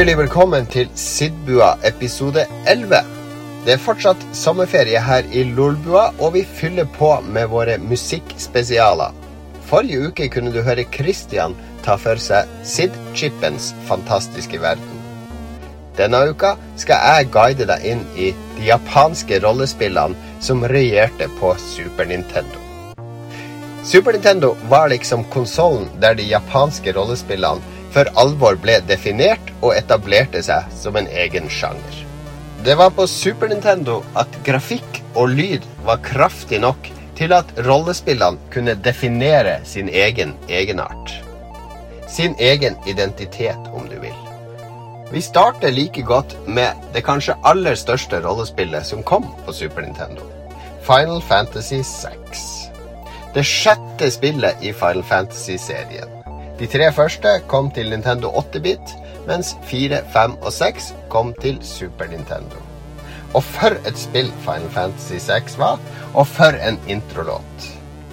Hjertelig velkommen til Sidbua episode 11. Det er fortsatt sommerferie her i Lolbua, og vi fyller på med våre musikkspesialer. Forrige uke kunne du høre Christian ta for seg Sid-chippens fantastiske verden. Denne uka skal jeg guide deg inn i de japanske rollespillene som regjerte på Super Nintendo. Super Nintendo var liksom konsollen der de japanske rollespillene for alvor ble definert og etablerte seg som en egen sjanger. Det var på Super Nintendo at grafikk og lyd var kraftig nok til at rollespillene kunne definere sin egen egenart. Sin egen identitet, om du vil. Vi starter like godt med det kanskje aller største rollespillet som kom på Super Nintendo. Final Fantasy 6. Det sjette spillet i Final Fantasy-serien. De tre første kom til Nintendo 8-bit, mens 4, 5 og 6 kom til Super Nintendo. Og for et spill Final Fantasy 6 var, og for en introlåt.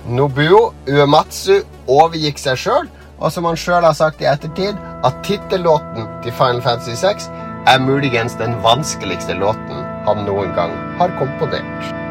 Nobuo Uematsu overgikk seg sjøl, og som han sjøl har sagt i ettertid, at tittellåten til Final Fantasy 6 er muligens den vanskeligste låten han noen gang har komponert.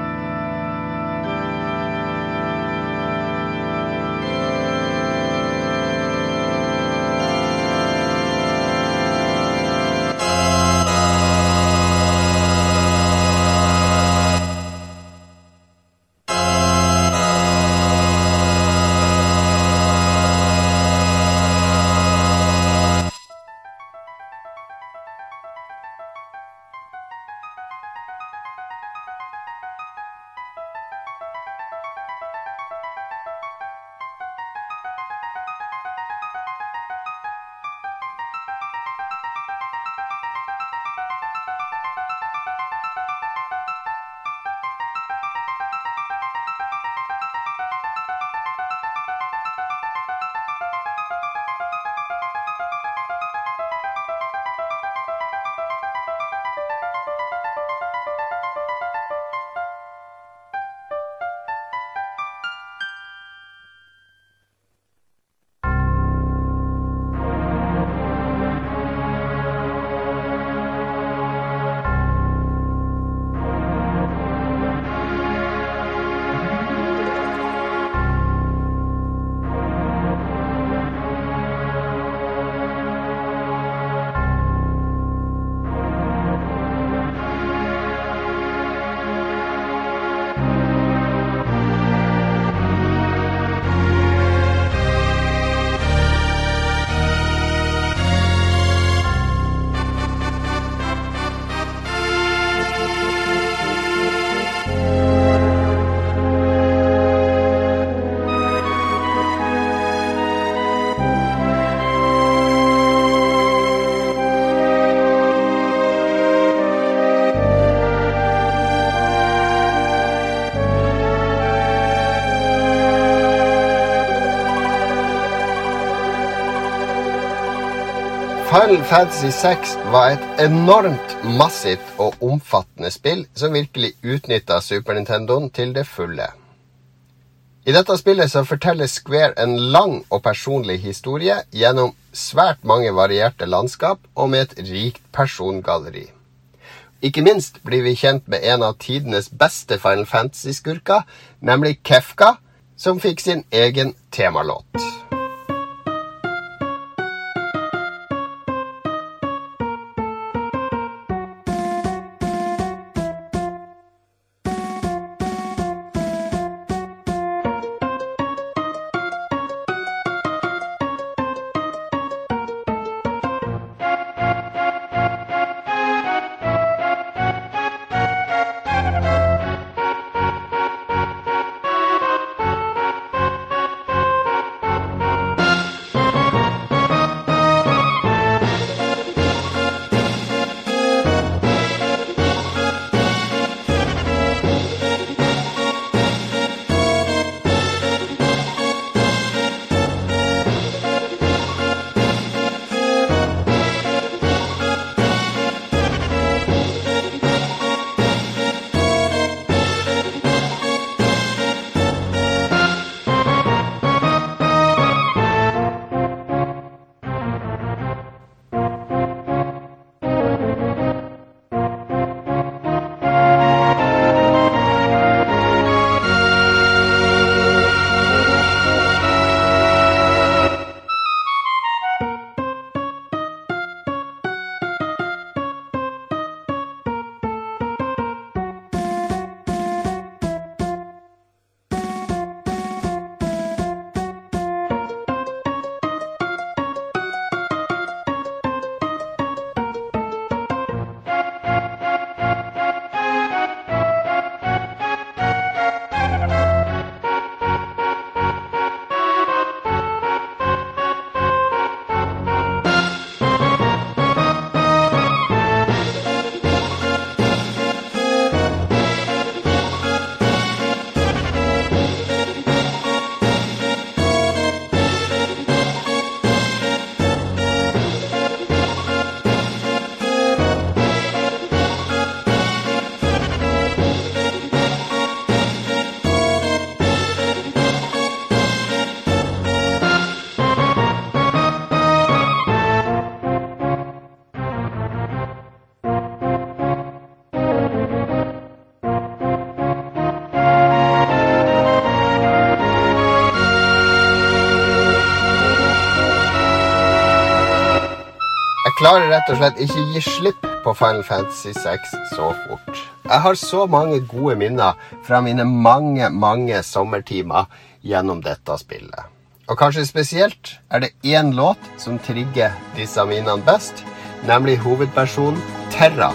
Final Fantasy 6 var et enormt massivt og omfattende spill som virkelig utnytta Super Nintendoen til det fulle. I dette spillet så forteller Square en lang og personlig historie gjennom svært mange varierte landskap og med et rikt persongalleri. Ikke minst blir vi kjent med en av tidenes beste Final Fantasy-skurker, nemlig Kefka, som fikk sin egen temalåt. Klarer rett og slett ikke gi slipp på Final Fantasy 6 så fort. Jeg har så mange gode minner fra mine mange, mange sommertimer gjennom dette spillet. Og kanskje spesielt er det én låt som trigger disse minnene best, nemlig hovedpersonen Terra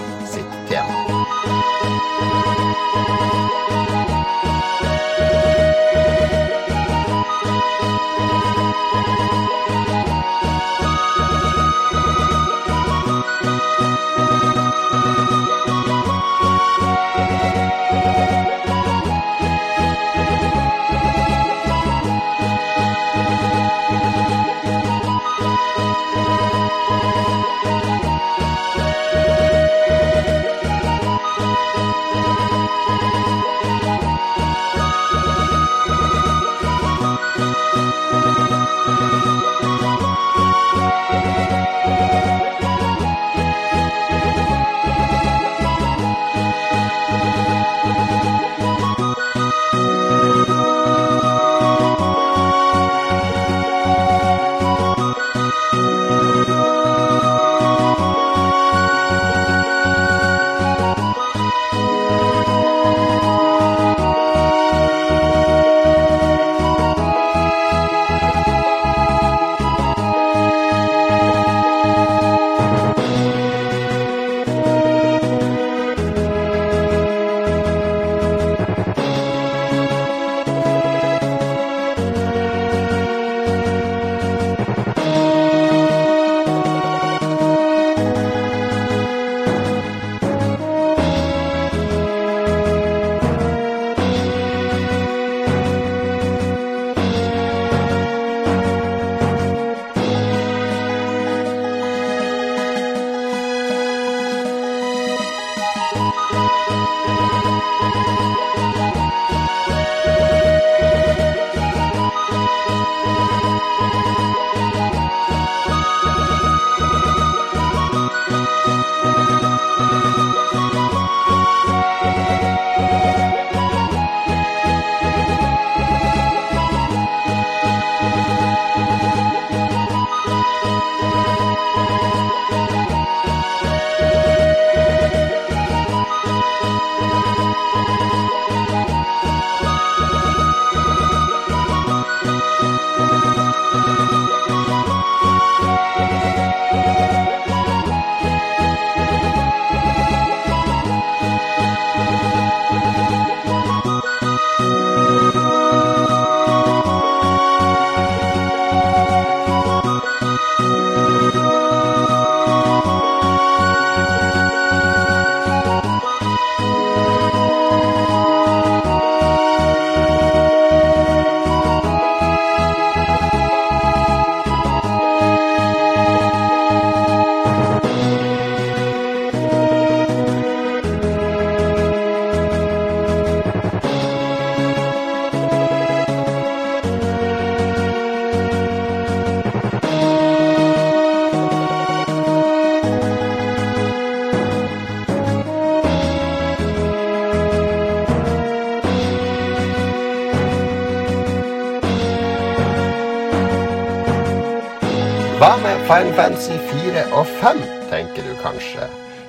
Final Fantasy 4 og 5, tenker du kanskje?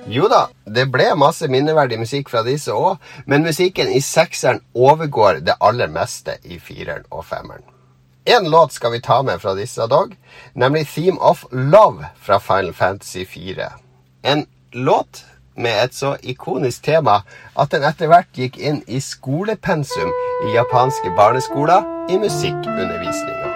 Jo da, det ble masse minneverdig musikk fra disse òg, men musikken i sekseren overgår det aller meste i fireren og femmeren. Én låt skal vi ta med fra disse dog, nemlig Theme of Love fra Final Fantasy 4. En låt med et så ikonisk tema at den etter hvert gikk inn i skolepensum i japanske barneskoler i musikkundervisninga.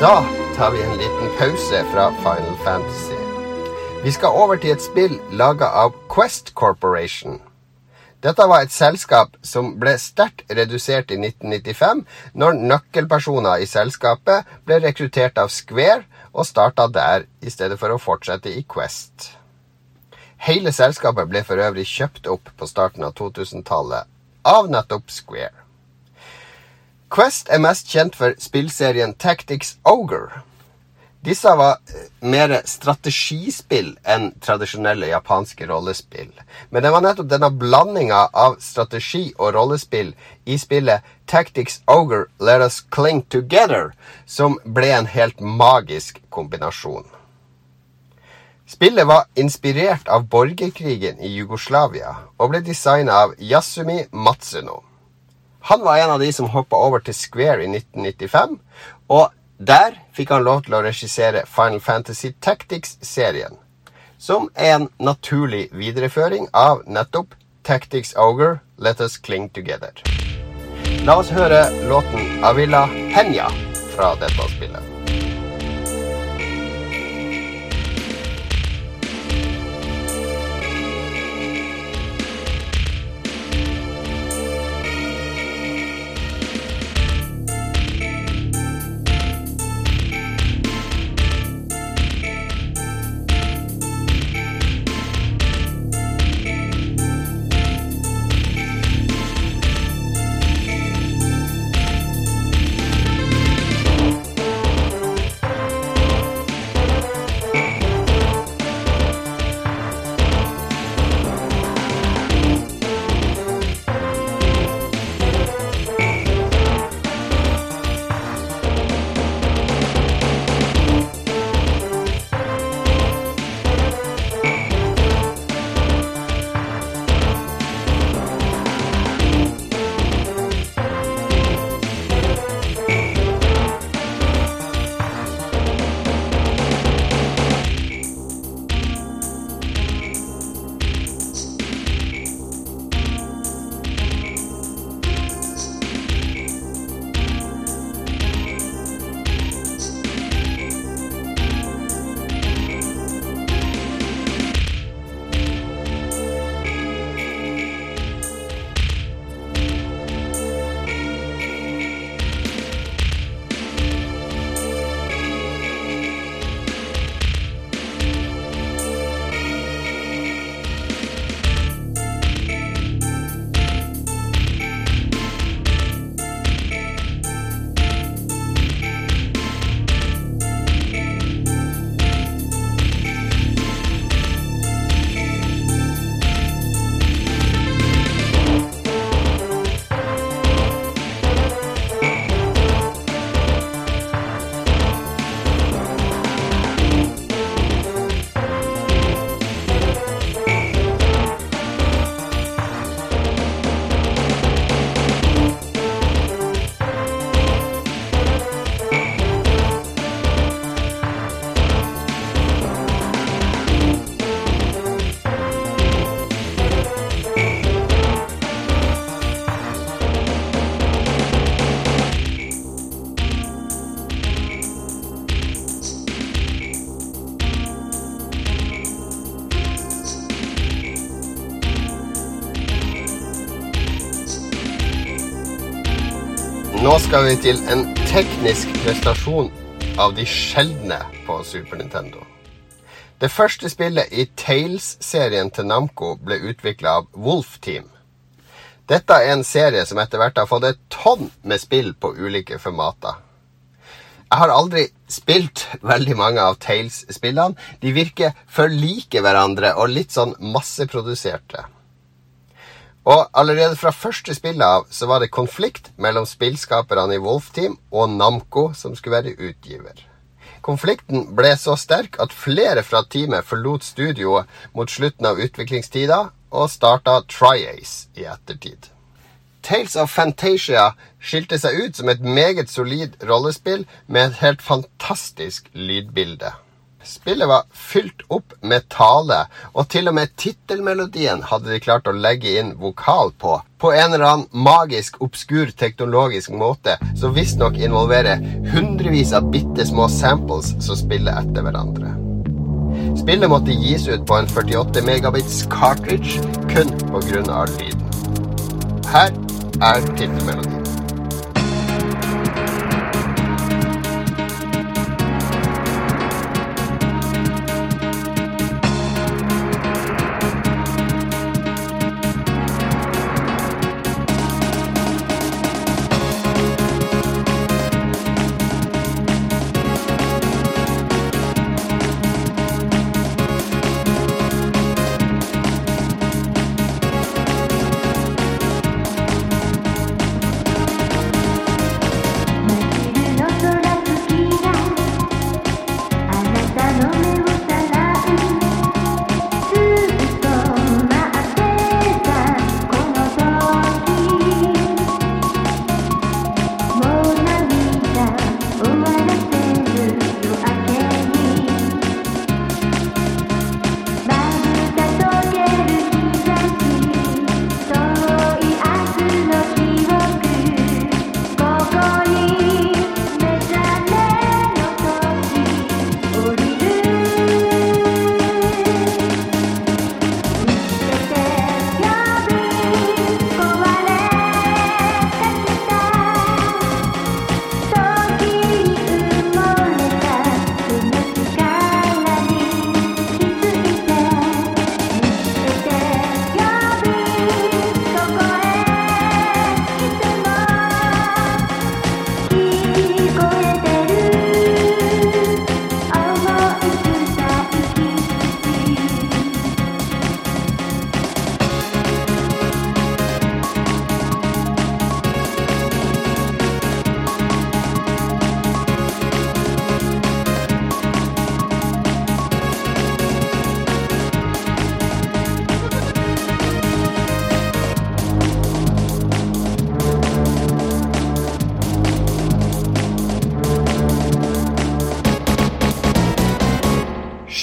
Da tar vi en liten pause fra Final Fantasy. Vi skal over til et spill laga av Quest Corporation. Dette var et selskap som ble sterkt redusert i 1995, når nøkkelpersoner i selskapet ble rekruttert av Square og starta der, i stedet for å fortsette i Quest. Hele selskapet ble for øvrig kjøpt opp på starten av 2000-tallet av nettopp Square. Quest er mest kjent for spillserien Tactics Ogre. Disse var eh, mer strategispill enn tradisjonelle japanske rollespill. Men det var nettopp denne blandinga av strategi og rollespill i spillet Tactics Ogre Let Us Cling Together som ble en helt magisk kombinasjon. Spillet var inspirert av borgerkrigen i Jugoslavia og ble designa av Yasumi Matsuno. Han var en av de som hoppa over til Square i 1995, og der fikk han lov til å regissere Final Fantasy Tactics-serien, som er en naturlig videreføring av nettopp Tactics Ogre Let Us Cling Together. La oss høre låten Avila Henya fra dette spillet. Vi til en teknisk prestasjon av de sjeldne på Super Nintendo. Det første spillet i Tales-serien til Namco ble utvikla av Wolf Team. Dette er en serie som etter hvert har fått et tonn med spill på ulike formater. Jeg har aldri spilt veldig mange av Tales-spillene. De virker for like hverandre og litt sånn masseproduserte. Og allerede fra første spillet av så var det konflikt mellom spillskaperne i Wolf Team og Namco, som skulle være utgiver. Konflikten ble så sterk at flere fra teamet forlot studioet mot slutten av utviklingstida og starta Triace i ettertid. Tales of Fantasia skilte seg ut som et meget solid rollespill med et helt fantastisk lydbilde. Spillet var fylt opp med tale, og til og med tittelmelodien hadde de klart å legge inn vokal på. På en eller annen magisk, obskur teknologisk måte som visstnok involverer hundrevis av bitte små samples som spiller etter hverandre. Spillet måtte gis ut på en 48 megabits cartridge kun pga. lyden. Her er tittelmelodien.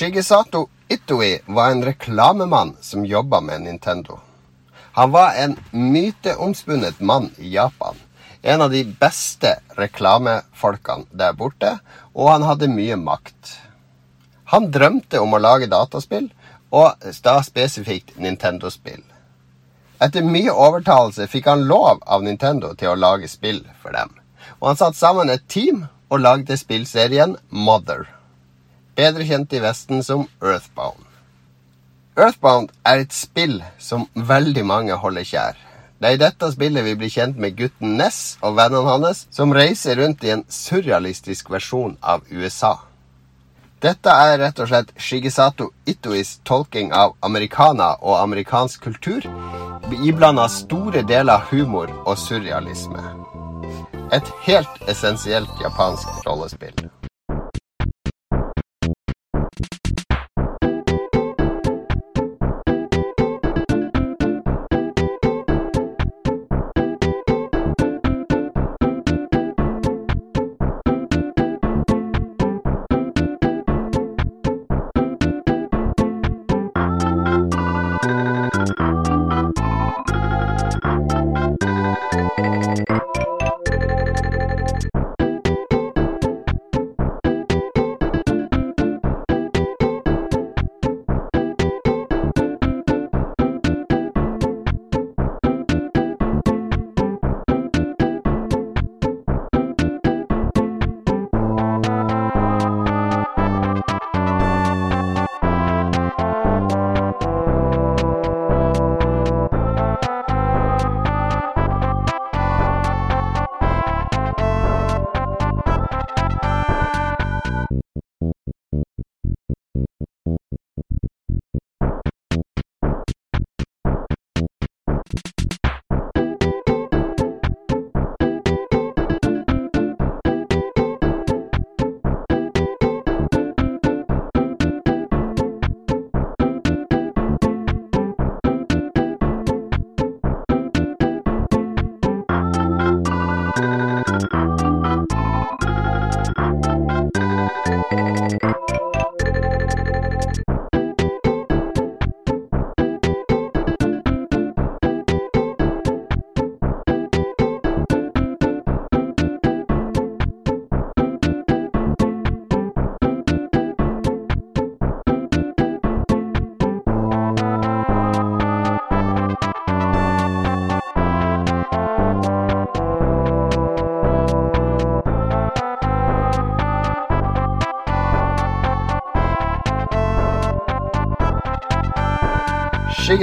Shigesato Itoi var en reklamemann som jobba med Nintendo. Han var en myteomspunnet mann i Japan. En av de beste reklamefolkene der borte, og han hadde mye makt. Han drømte om å lage dataspill, og da spesifikt Nintendo-spill. Etter mye overtalelse fikk han lov av Nintendo til å lage spill for dem. Og han satte sammen et team og lagde spillserien Mother bedre kjent i Vesten som Earthbound. Earthbound er et spill som veldig mange holder kjær. Det er i dette spillet vi blir kjent med gutten Ness og vennene hans, som reiser rundt i en surrealistisk versjon av USA. Dette er rett og slett Shigesato Itois tolking av americana og amerikansk kultur, iblanda store deler humor og surrealisme. Et helt essensielt japansk rollespill.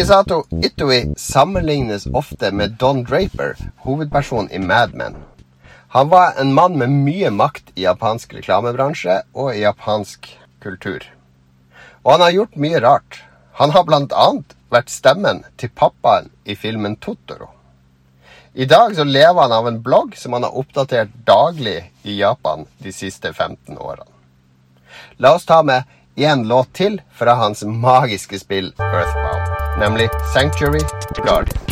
Shigesato Itoi sammenlignes ofte med Don Draper, hovedperson i Mad Men. Han var en mann med mye makt i japansk reklamebransje og i japansk kultur. Og han har gjort mye rart. Han har annet vært stemmen til pappaen i filmen Totoro. I dag så lever han av en blogg som han har oppdatert daglig i Japan de siste 15 årene. La oss ta med én låt til fra hans magiske spill Earthbound, nemlig Sanctuary Guardian.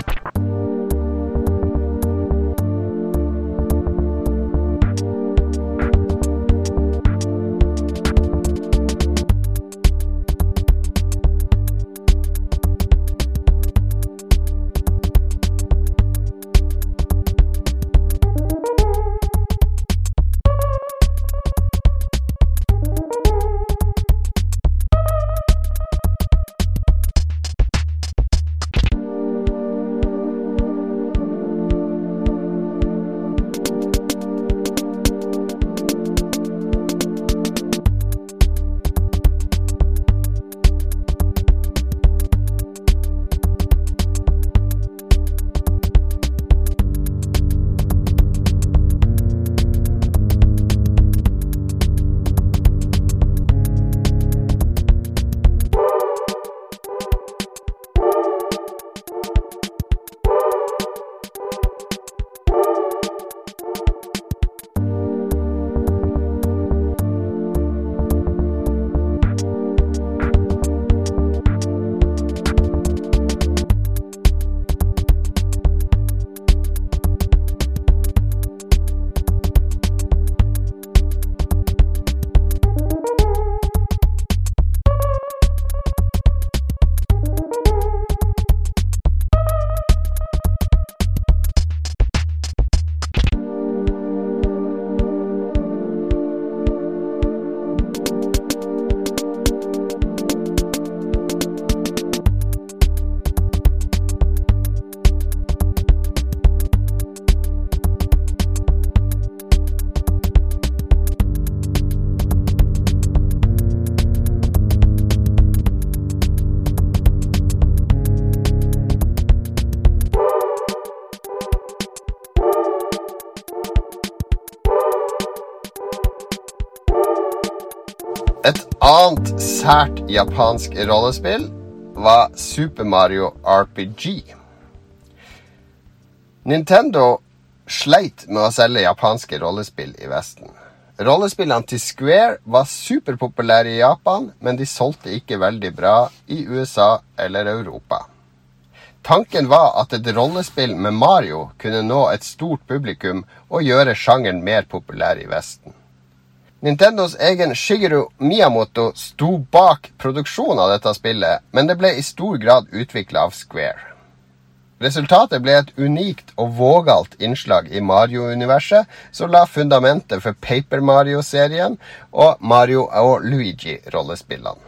Et annet sært japansk rollespill var Super Mario RPG. Nintendo sleit med å selge japanske rollespill i Vesten. Rollespillene til Square var superpopulære i Japan, men de solgte ikke veldig bra i USA eller Europa. Tanken var at et rollespill med Mario kunne nå et stort publikum og gjøre sjangeren mer populær i Vesten. Nintendos egen Shigeru Miyamoto sto bak produksjonen av dette spillet, men det ble i stor grad utvikla av Square. Resultatet ble et unikt og vågalt innslag i Mario-universet, som la fundamentet for Paper Mario-serien og Mario og Luigi-rollespillene.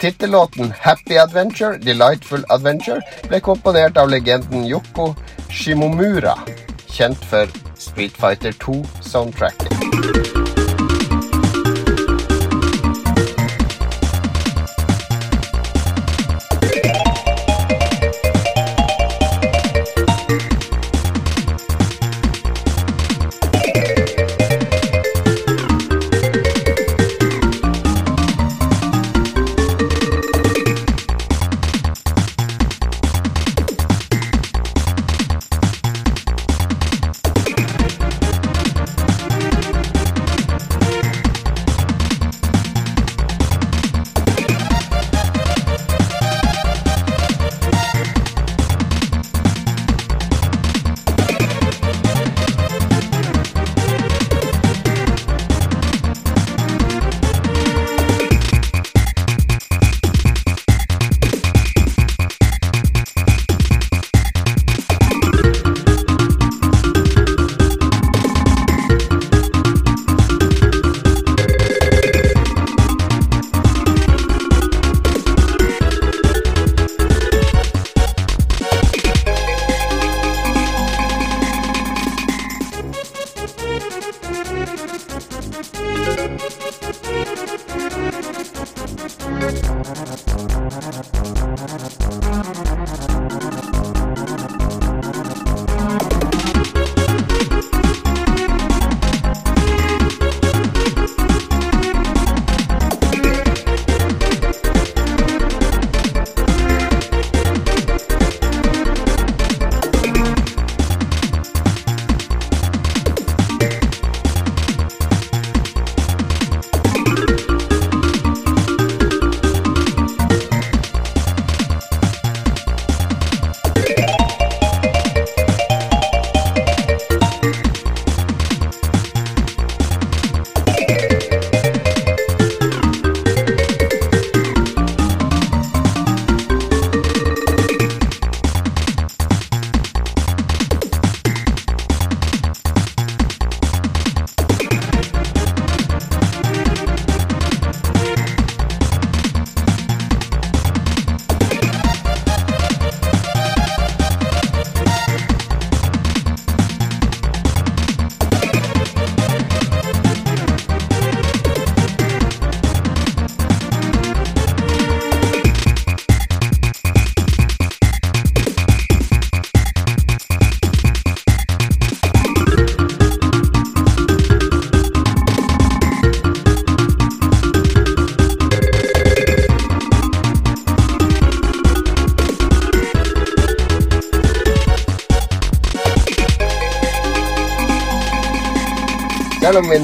Tittellåten Happy Adventure, Delightful Adventure ble komponert av legenden Yoko Shimomura, kjent for Street Fighter 2-soundtracket.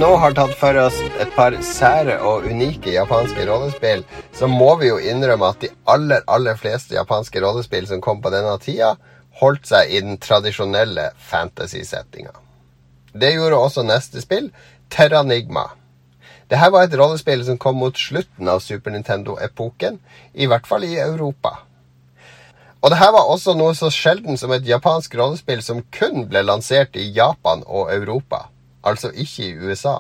Nå har tatt for oss et par sære og unike japanske rollespill, så må vi jo innrømme at de aller, aller fleste japanske rollespill som kom på denne tida, holdt seg i den tradisjonelle fantasy-settinga. Det gjorde også neste spill, Terranigma. Dette var et rollespill som kom mot slutten av Super Nintendo-epoken, i hvert fall i Europa. Og dette var også noe så sjelden som et japansk rollespill som kun ble lansert i Japan og Europa altså ikke i USA.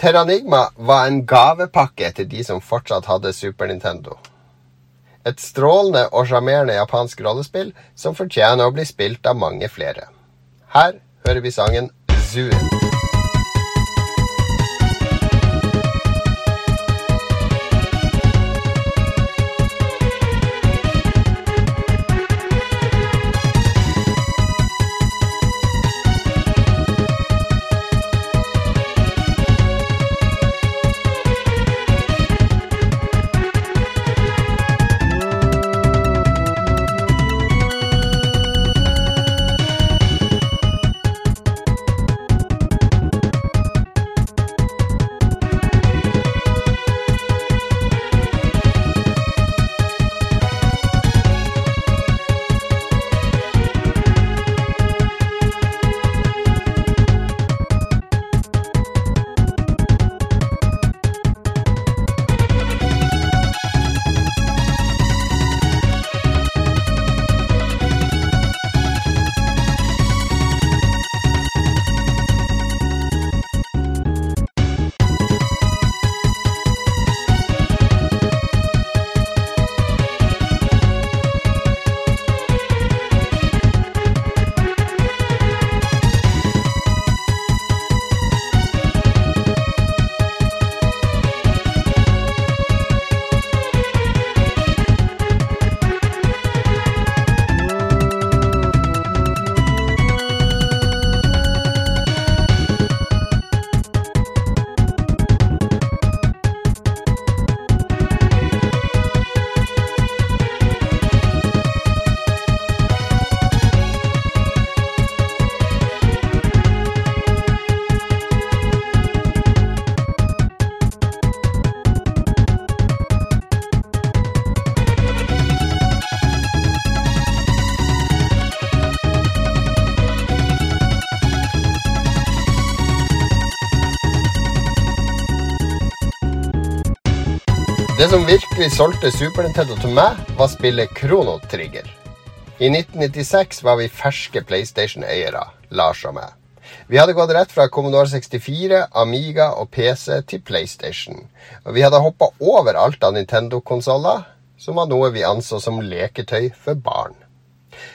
Terranigma var en gavepakke til de som fortsatt hadde Super Nintendo. Et strålende og sjarmerende japansk rollespill som fortjener å bli spilt av mange flere. Her hører vi sangen Zoo. Som virkelig solgte Super Nintendo til meg, var spillet Chrono Trigger. I 1996 var vi ferske PlayStation-eiere, Lars og meg. Vi hadde gått rett fra Commodore 64, Amiga og PC til PlayStation. Og vi hadde hoppa over alt av Nintendo-konsoller, som var noe vi anså som leketøy for barn.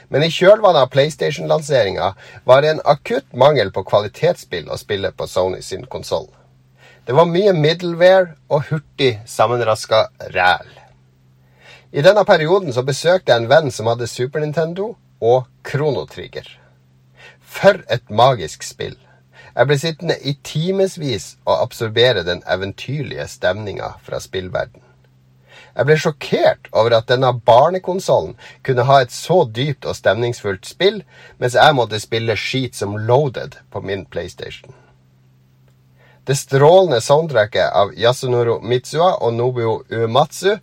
Men i kjølvannet av PlayStation-lanseringa var det en akutt mangel på kvalitetsspill å spille på Sony sin konsoll. Det var mye middleware og hurtig sammenraska ræl. I denne perioden så besøkte jeg en venn som hadde Super Nintendo og Kronotrigger. For et magisk spill. Jeg ble sittende i timevis og absorbere den eventyrlige stemninga fra spillverden. Jeg ble sjokkert over at denne barnekonsollen kunne ha et så dypt og stemningsfullt spill, mens jeg måtte spille skit som Loaded på min PlayStation. Det strålende soundtracket av Yasunoro Mitsua og Nobuo Uematsu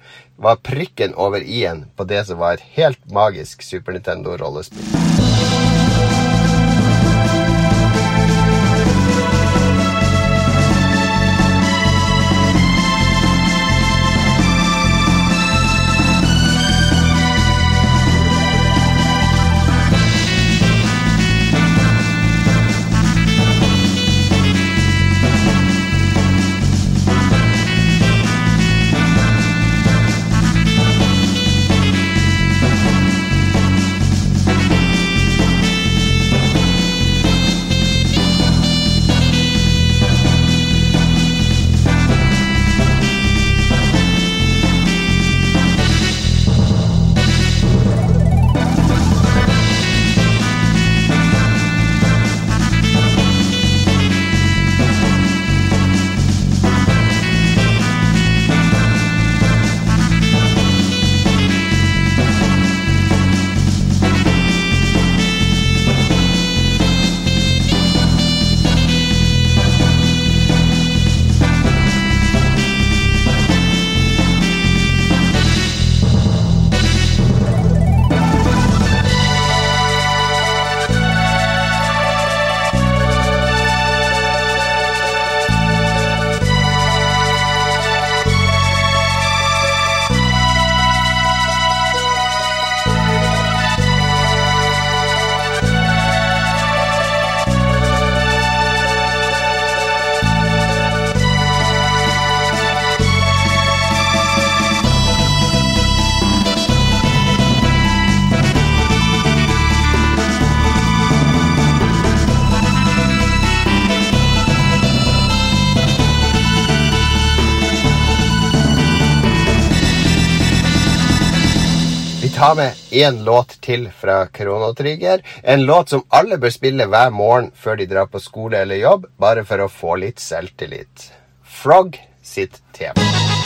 var prikken over i-en på det som var et helt magisk Super Nintendo-rollespill. Én låt til fra Kronotrigger. En låt som alle bør spille hver morgen før de drar på skole eller jobb, bare for å få litt selvtillit. Frog sitt tema.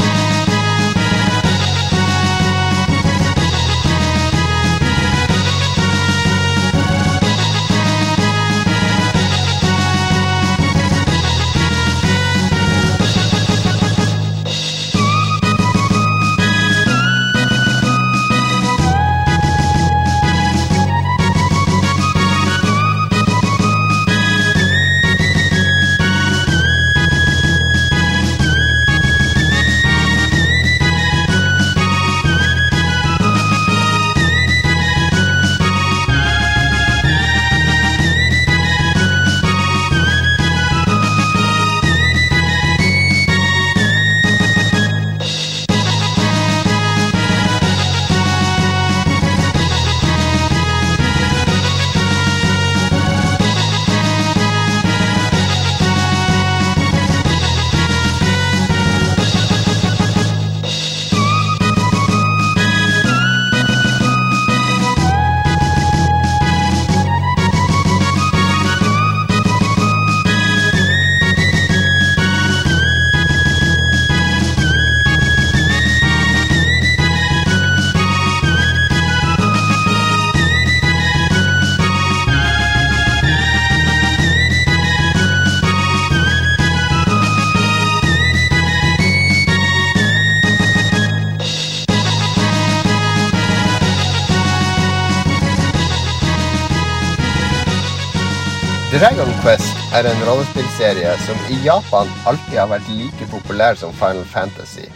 Dragon Quest er en rollespillserie som i Japan alltid har vært like populær som Final Fantasy.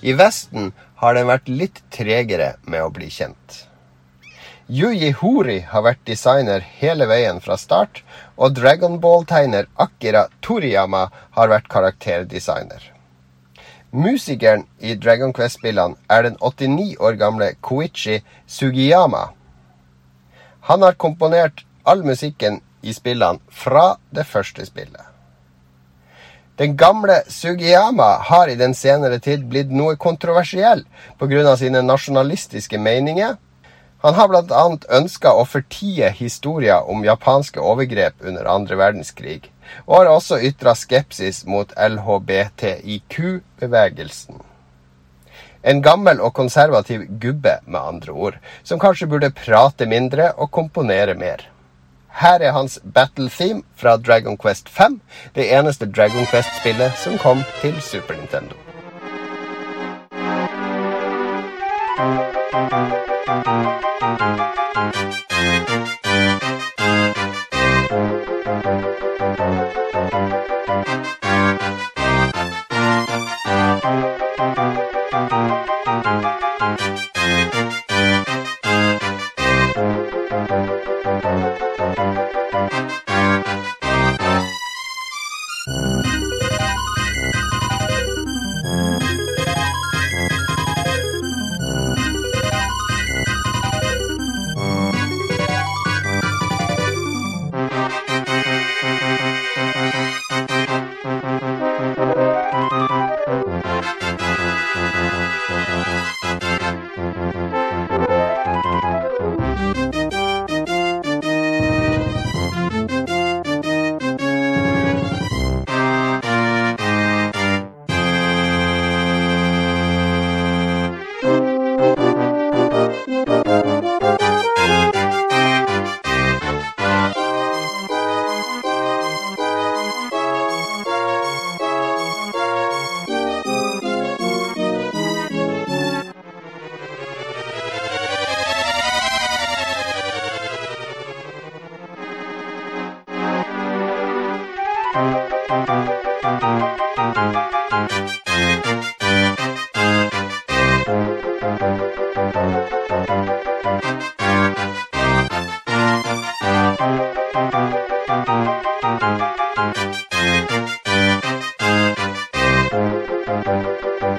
I Vesten har den vært litt tregere med å bli kjent. Yuji Hori har vært designer hele veien fra start, og Dragon Ball-tegner Akira Toriyama har vært karakterdesigner. Musikeren i Dragon Quest-spillene er den 89 år gamle Koichi Sugiyama. Han har komponert all musikken i spillene fra det første spillet. Den gamle Sugiyama har i den senere tid blitt noe kontroversiell pga. sine nasjonalistiske meninger. Han har bl.a. ønska å fortie historier om japanske overgrep under andre verdenskrig, og har også ytra skepsis mot LHBTIQ-bevegelsen. En gammel og konservativ gubbe, med andre ord, som kanskje burde prate mindre og komponere mer. Her er hans battle theme fra Dragon Quest 5, det eneste Dragon Quest-spillet som kom til Super Nintendo.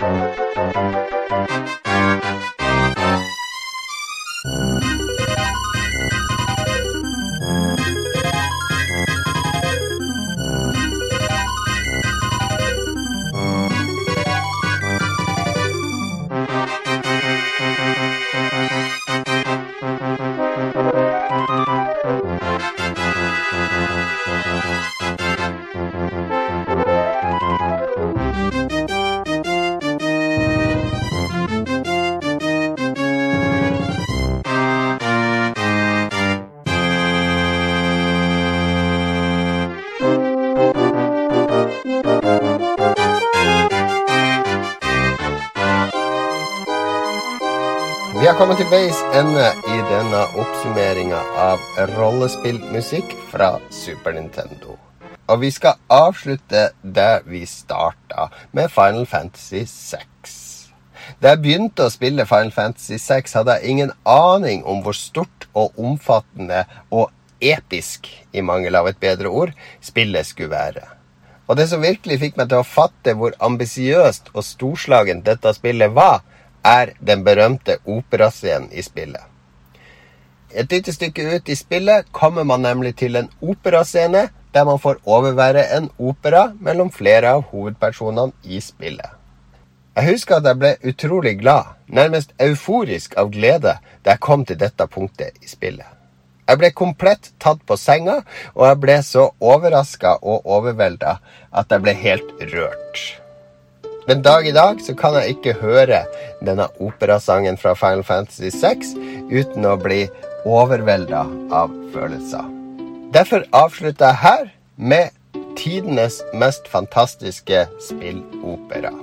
Thank you. Til veis ende i denne oppsummeringa av rollespillmusikk fra Super Nintendo. Og vi skal avslutte der vi starta, med Final Fantasy 6. Da jeg begynte å spille Final Fantasy 6, hadde jeg ingen aning om hvor stort og omfattende og episk, i mangel av et bedre ord, spillet skulle være. Og det som virkelig fikk meg til å fatte hvor ambisiøst og storslagent dette spillet var, er den berømte operascenen i spillet. Et lite stykke ut i spillet kommer man nemlig til en operascene der man får overvære en opera mellom flere av hovedpersonene i spillet. Jeg husker at jeg ble utrolig glad, nærmest euforisk av glede, da jeg kom til dette punktet i spillet. Jeg ble komplett tatt på senga, og jeg ble så overraska og overvelda at jeg ble helt rørt. Den dag i dag så kan jeg ikke høre denne operasangen fra Final Fantasy 6 uten å bli overvelda av følelser. Derfor avslutter jeg her med tidenes mest fantastiske spillopera.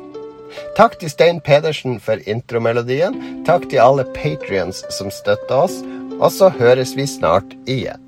Takk til Stein Pedersen for intromelodien. Takk til alle patrions som støtter oss. Og så høres vi snart igjen.